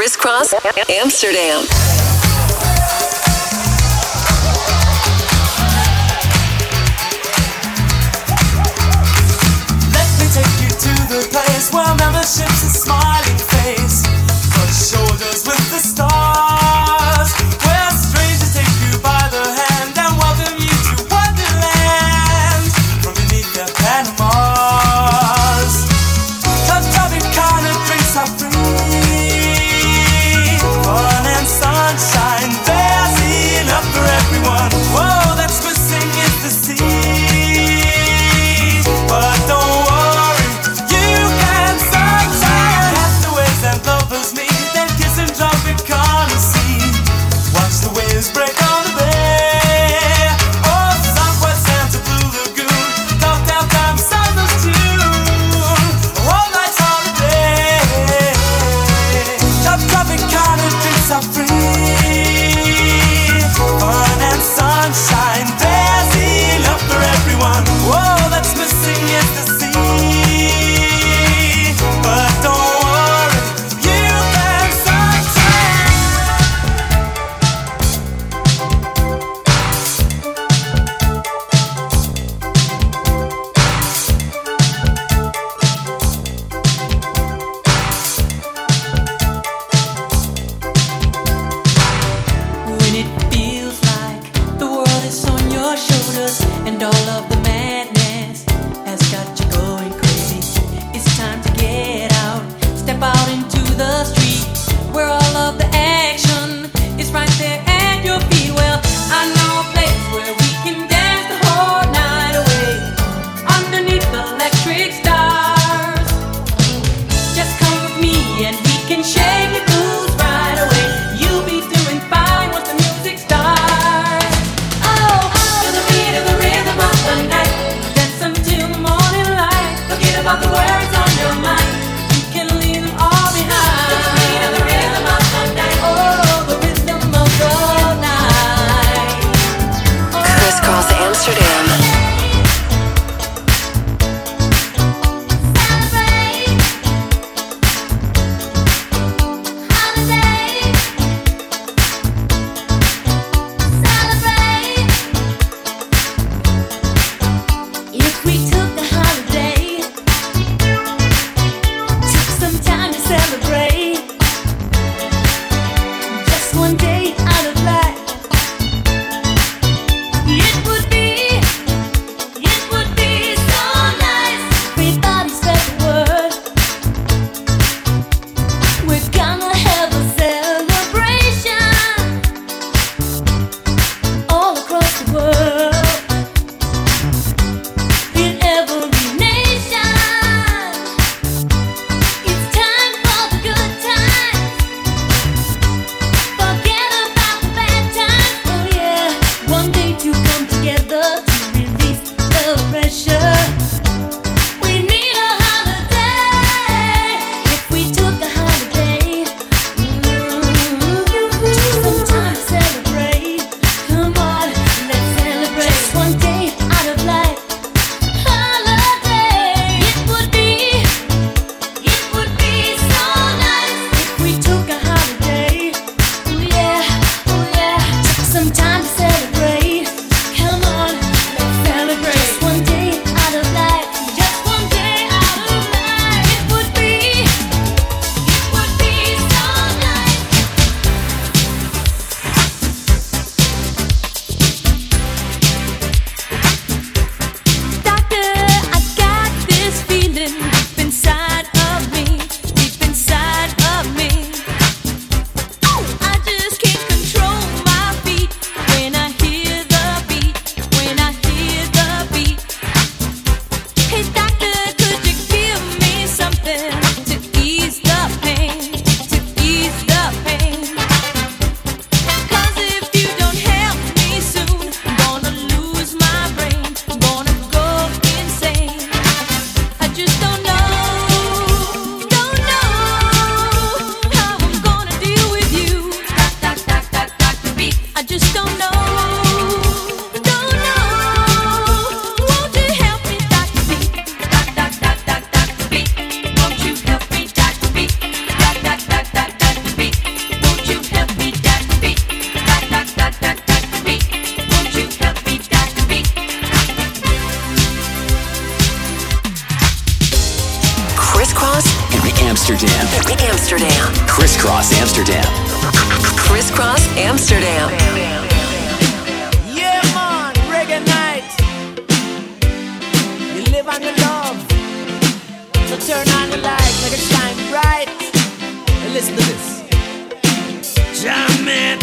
Crisscross Amsterdam. Let me take you to the place where membership's a smiling face, but shoulders with the stars. Crisscross Amsterdam. Crisscross Amsterdam. Yeah, man, reggae night. You live on the love. So turn on the light, make it shine bright. And listen to this. Jam it.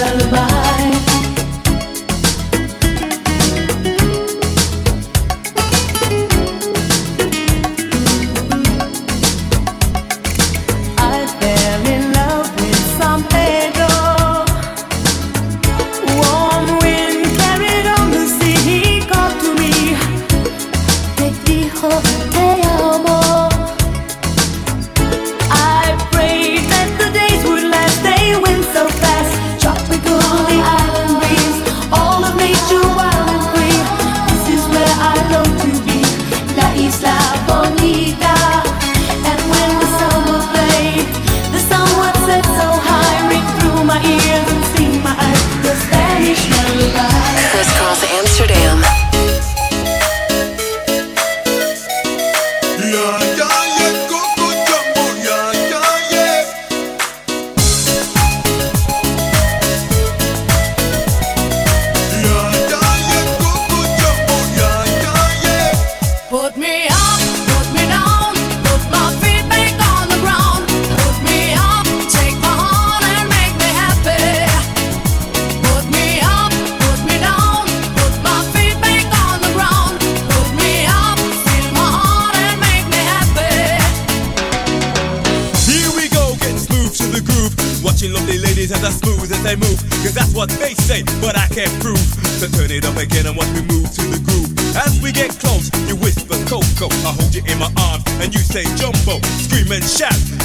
lullaby.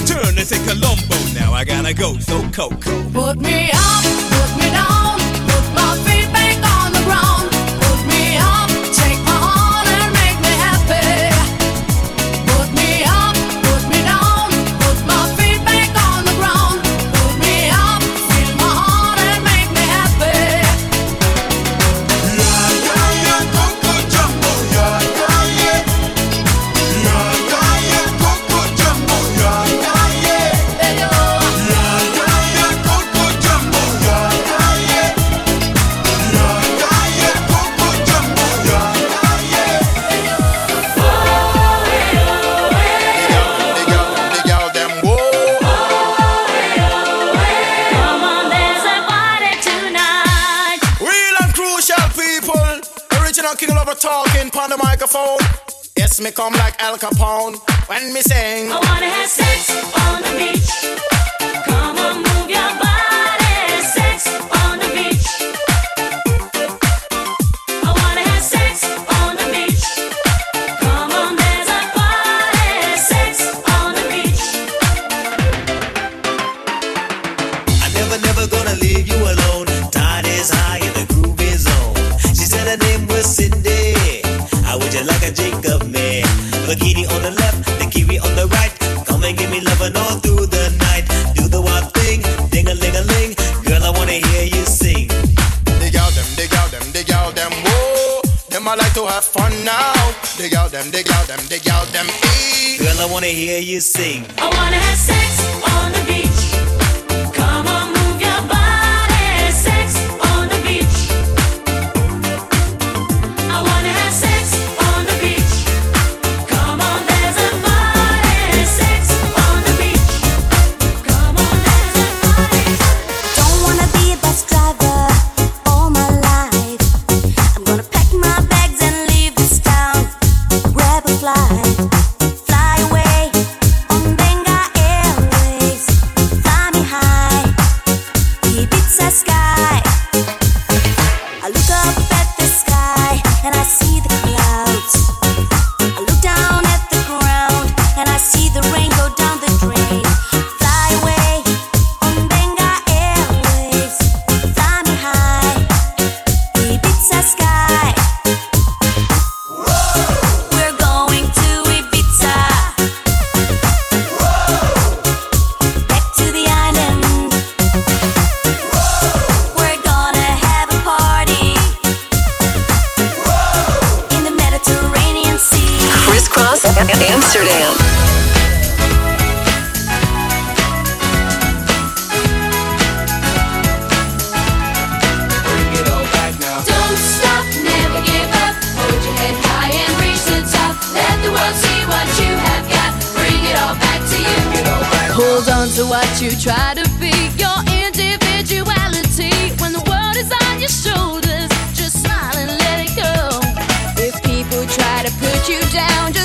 Turn and say Colombo. Now I gotta go, so Coco. Put me up, put me down. me come like Al Capone when me sing. I wanna have sex. dig out them, dig out them, dig out them. Girl, I wanna hear you sing. I wanna have sex on the you down,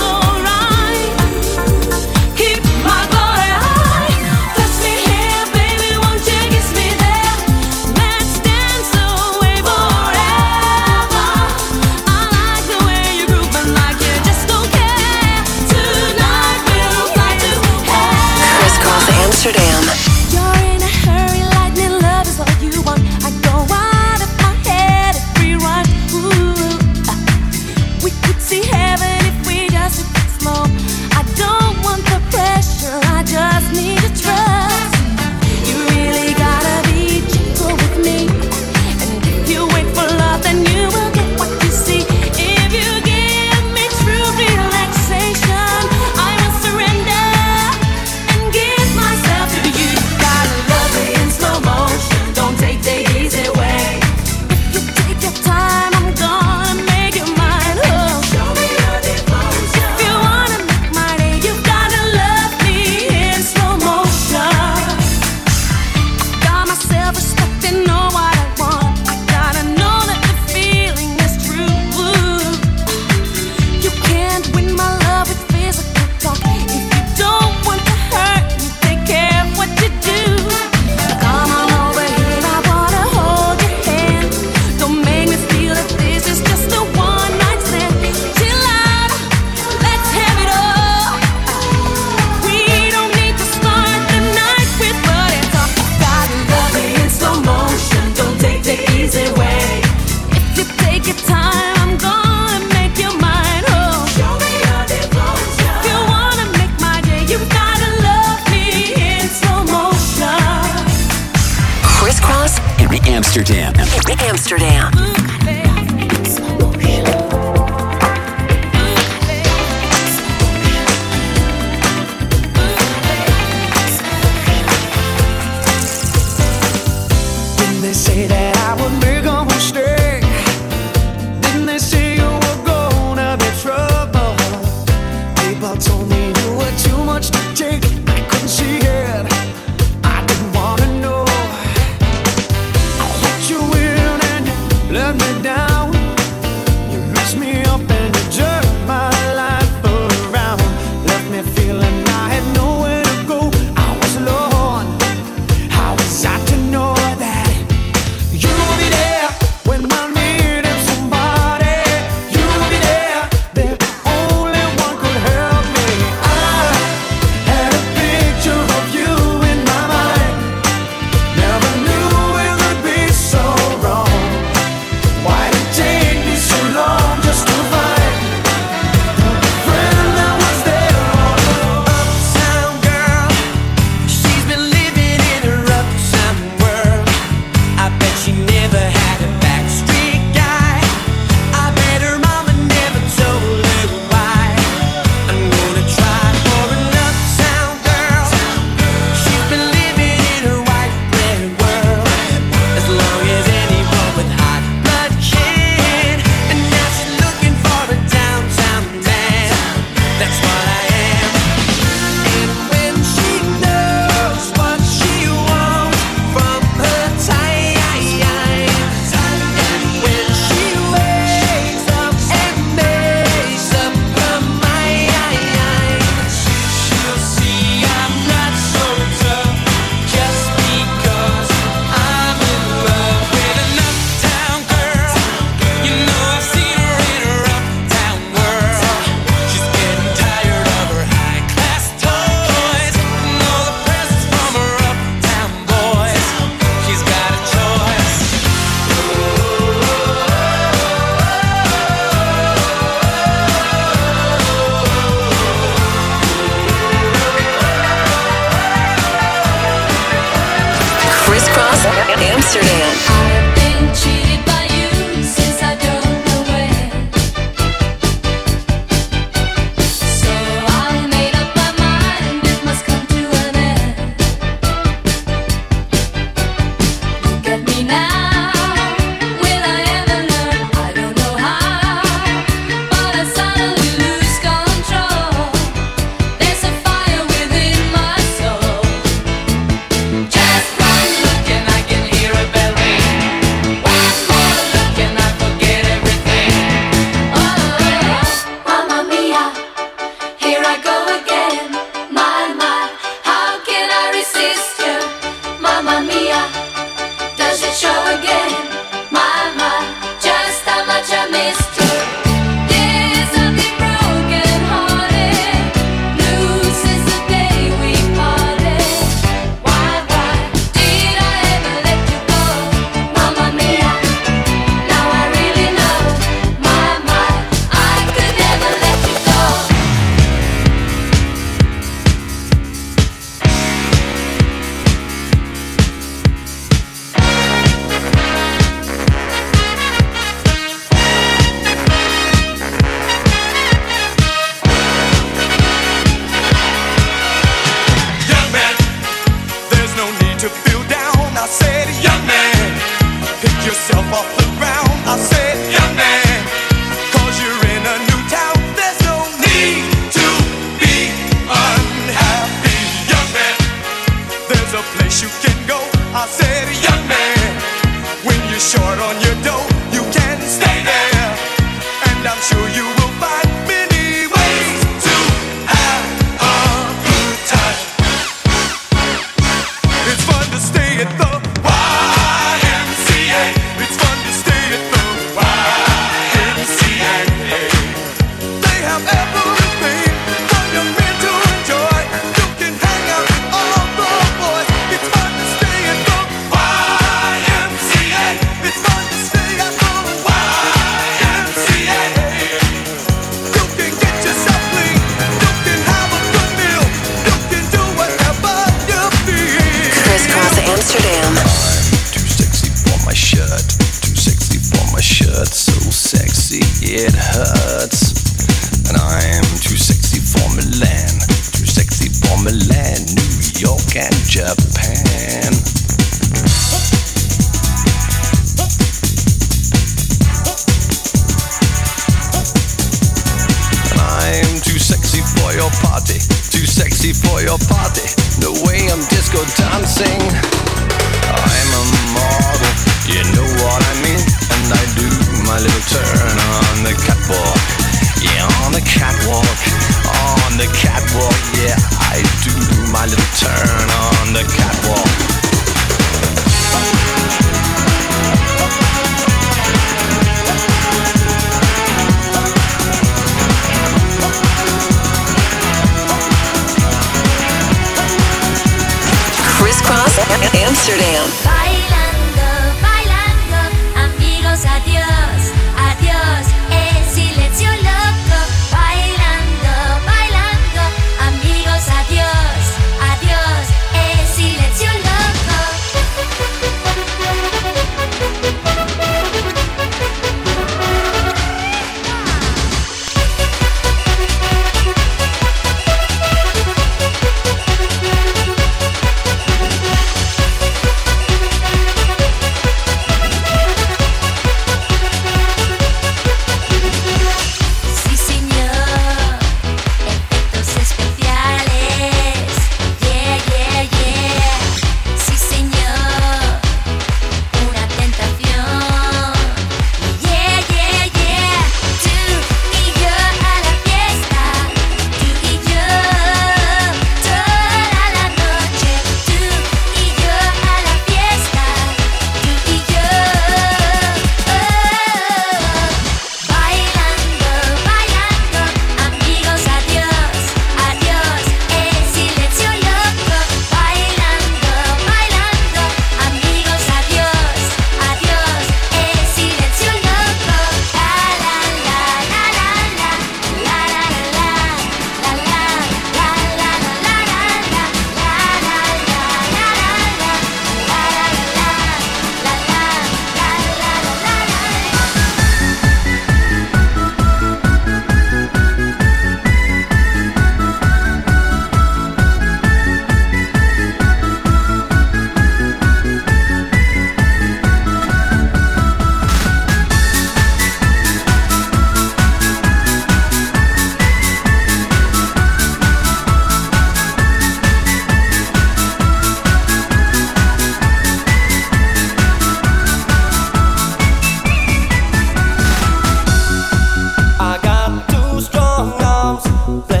不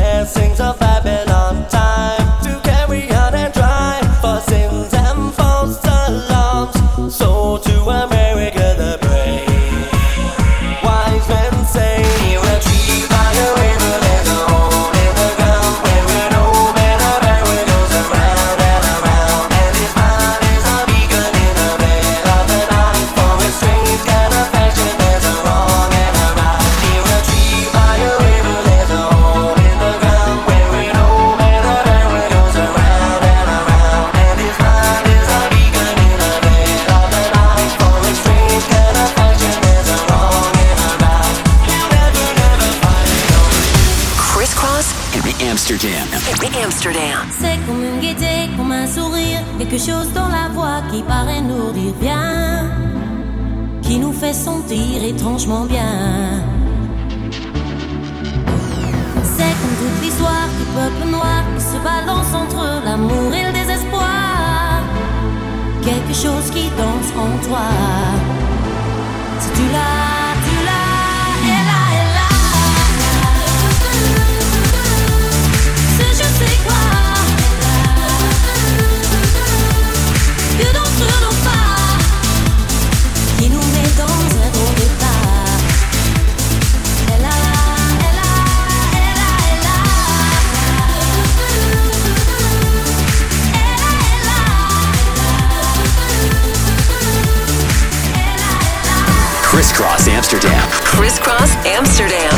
Crisscross Amsterdam. Crisscross Amsterdam.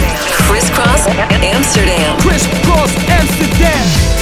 Crisscross Amsterdam. Crisscross Amsterdam. Criss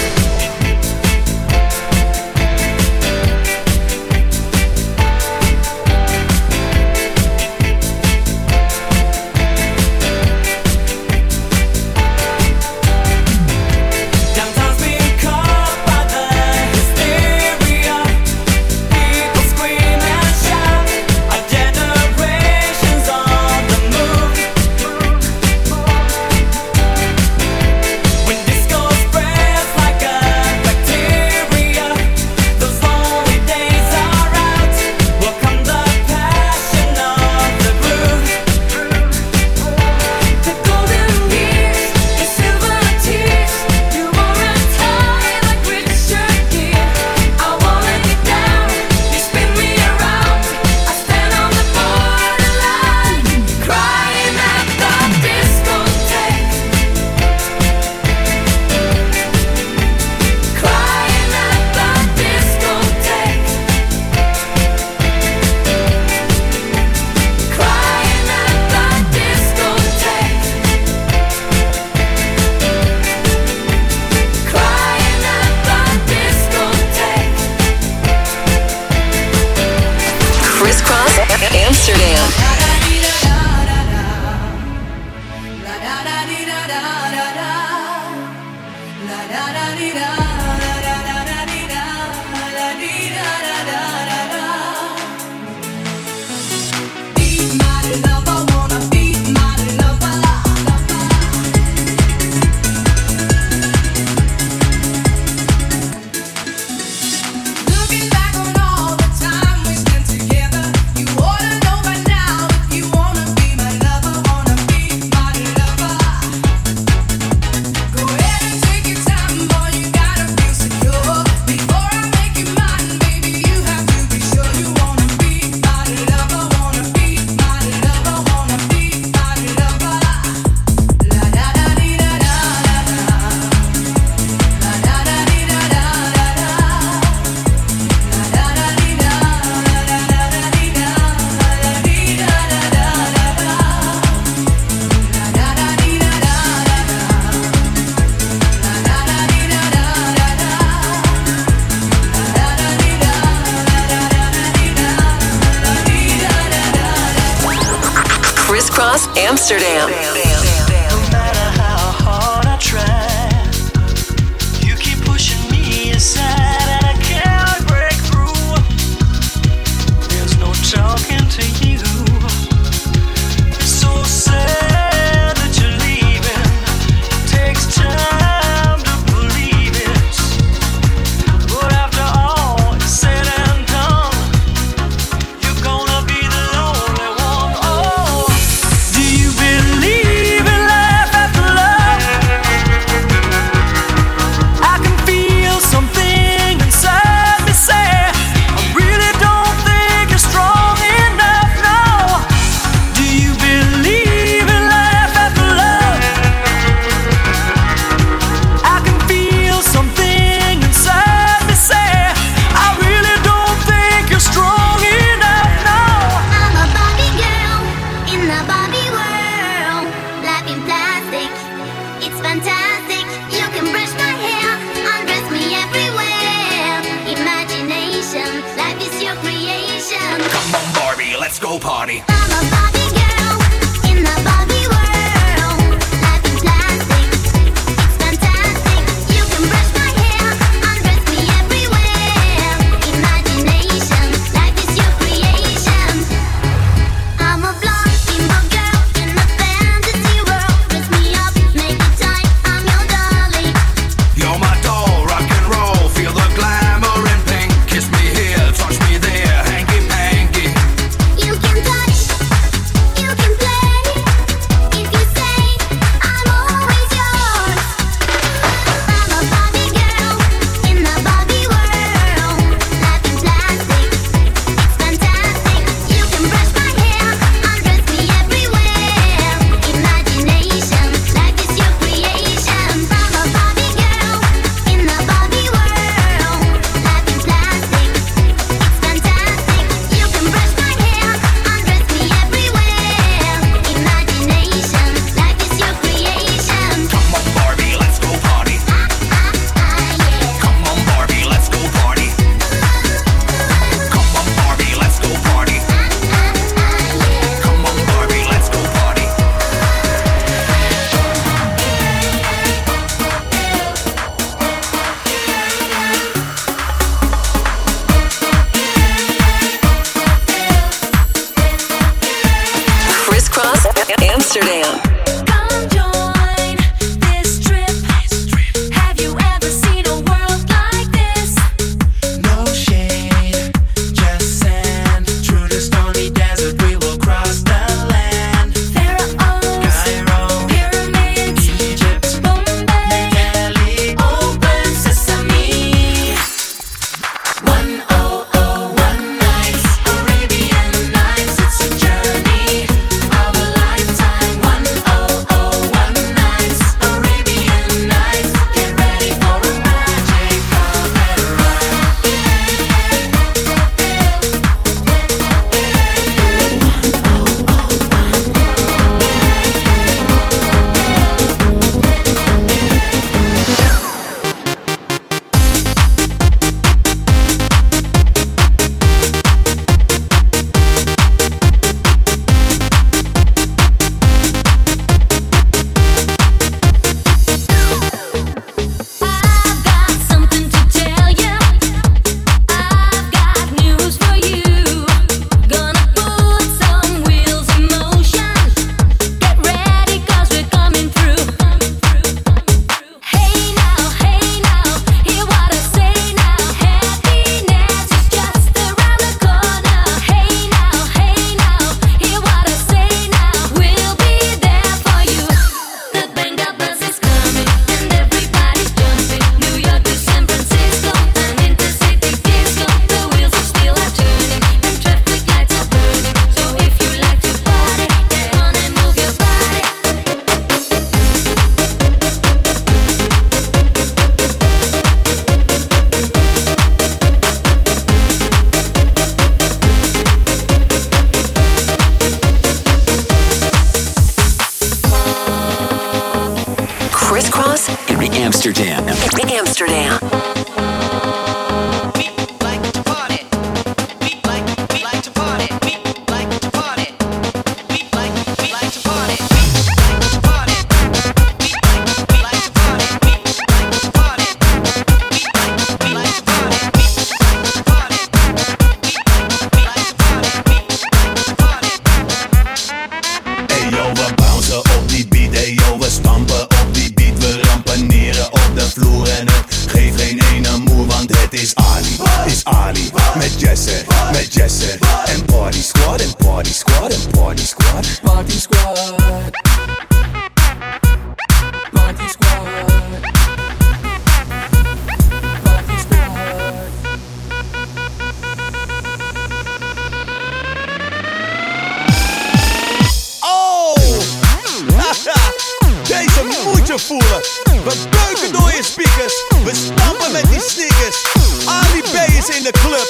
Ali B is in de club.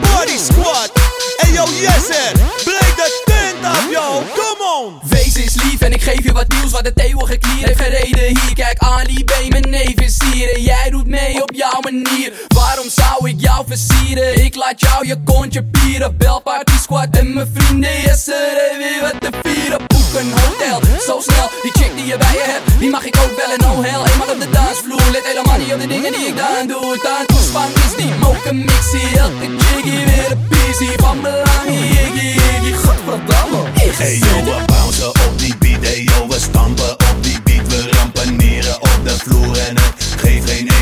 Party squad. en yo, yes hè. Breek de tent af, yo. Come on. Wees eens lief en ik geef je wat nieuws. Wat de eeuwige klier heeft gereden hier. Kijk, Ali B, mijn neef is jij doet mee op jouw manier. Waarom zou ik jou versieren? Ik laat jou je kontje pieren. Bel party squad en mijn vrienden. Yes, er weer wat te vieren een hotel. Zo snel, die chick die je bij je hebt, die mag ik ook bellen. Oh hell, eenmaal op de dansvloer. Let helemaal niet op de dingen die ik dan doe. Dan toespan is die mokermixie. Elke jiggy weer een busy van belang. jiggy, jiggy godverdamme. Hey yo, we bouncen op die beat. Hey yo, we stampen op die beat. We rampeneren op de vloer en het geeft geen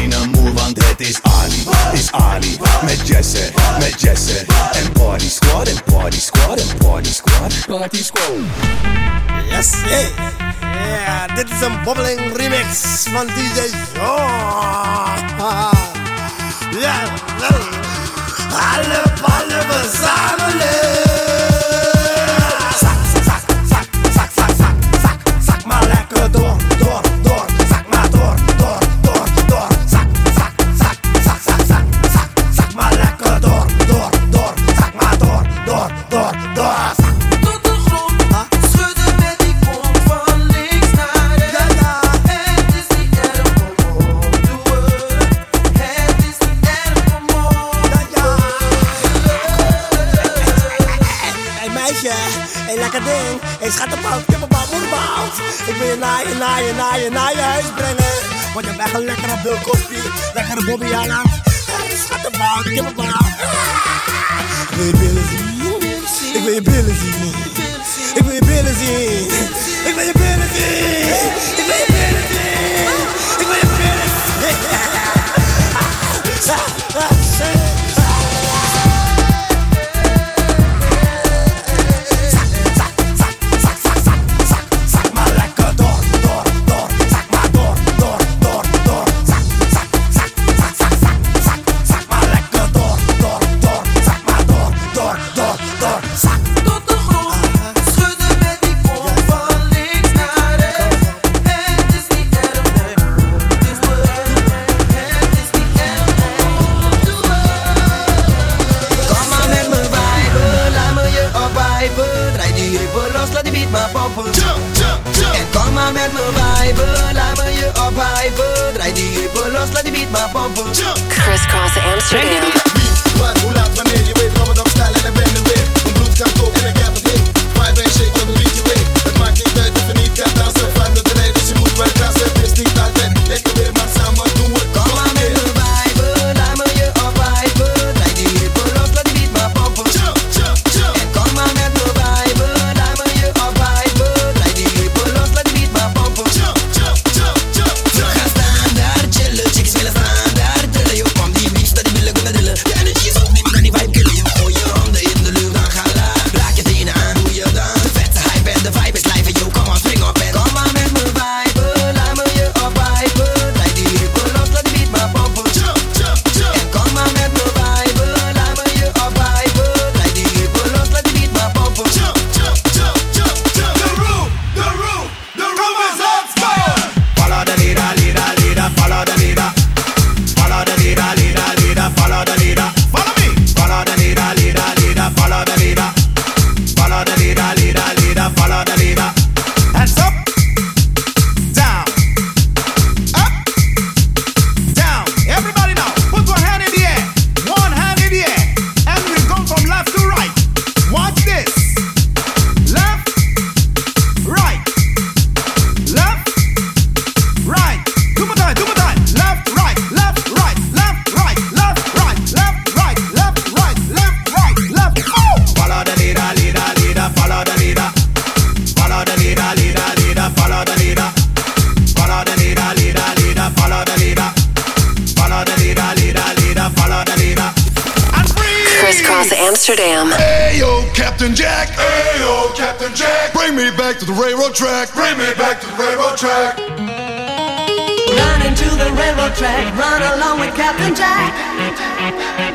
is Ali Met Jesse, met Jesse En Party Squad, en Party Squad, en Party Squad Party Squad Yes, hey yeah, dit is een bobbeling remix van DJ Ja, Yeah, alle ballen verzamelen Zak, zak, zak, zak, zak, zak, zak, zak maar lekker door naar je, naar je, naar je, naar je huis brengen. Want je bent een lekkere bul koffie, lekkere Bobby Anna. Schattenbouw, kippenbouw. Ik wil je billen zien, ik wil je billen zien. Ik wil je billen zien, ik wil je billen zien. Ik wil je billen zien, ik wil je billen zien. Bye.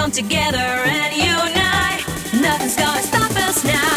Come together and unite. Nothing's gonna stop us now.